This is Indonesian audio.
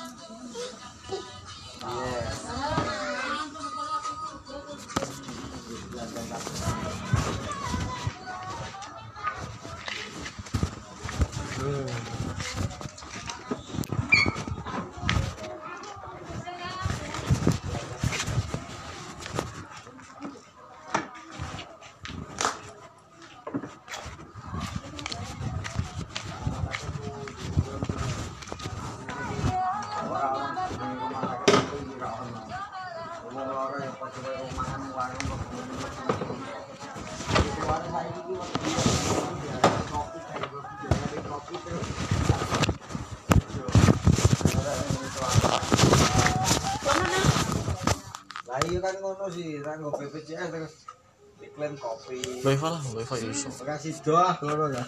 Lah iya kan ngono sih, ra BPJS terus iklan kopi. wifi lah wifi iso Bekasi doah ngono ya.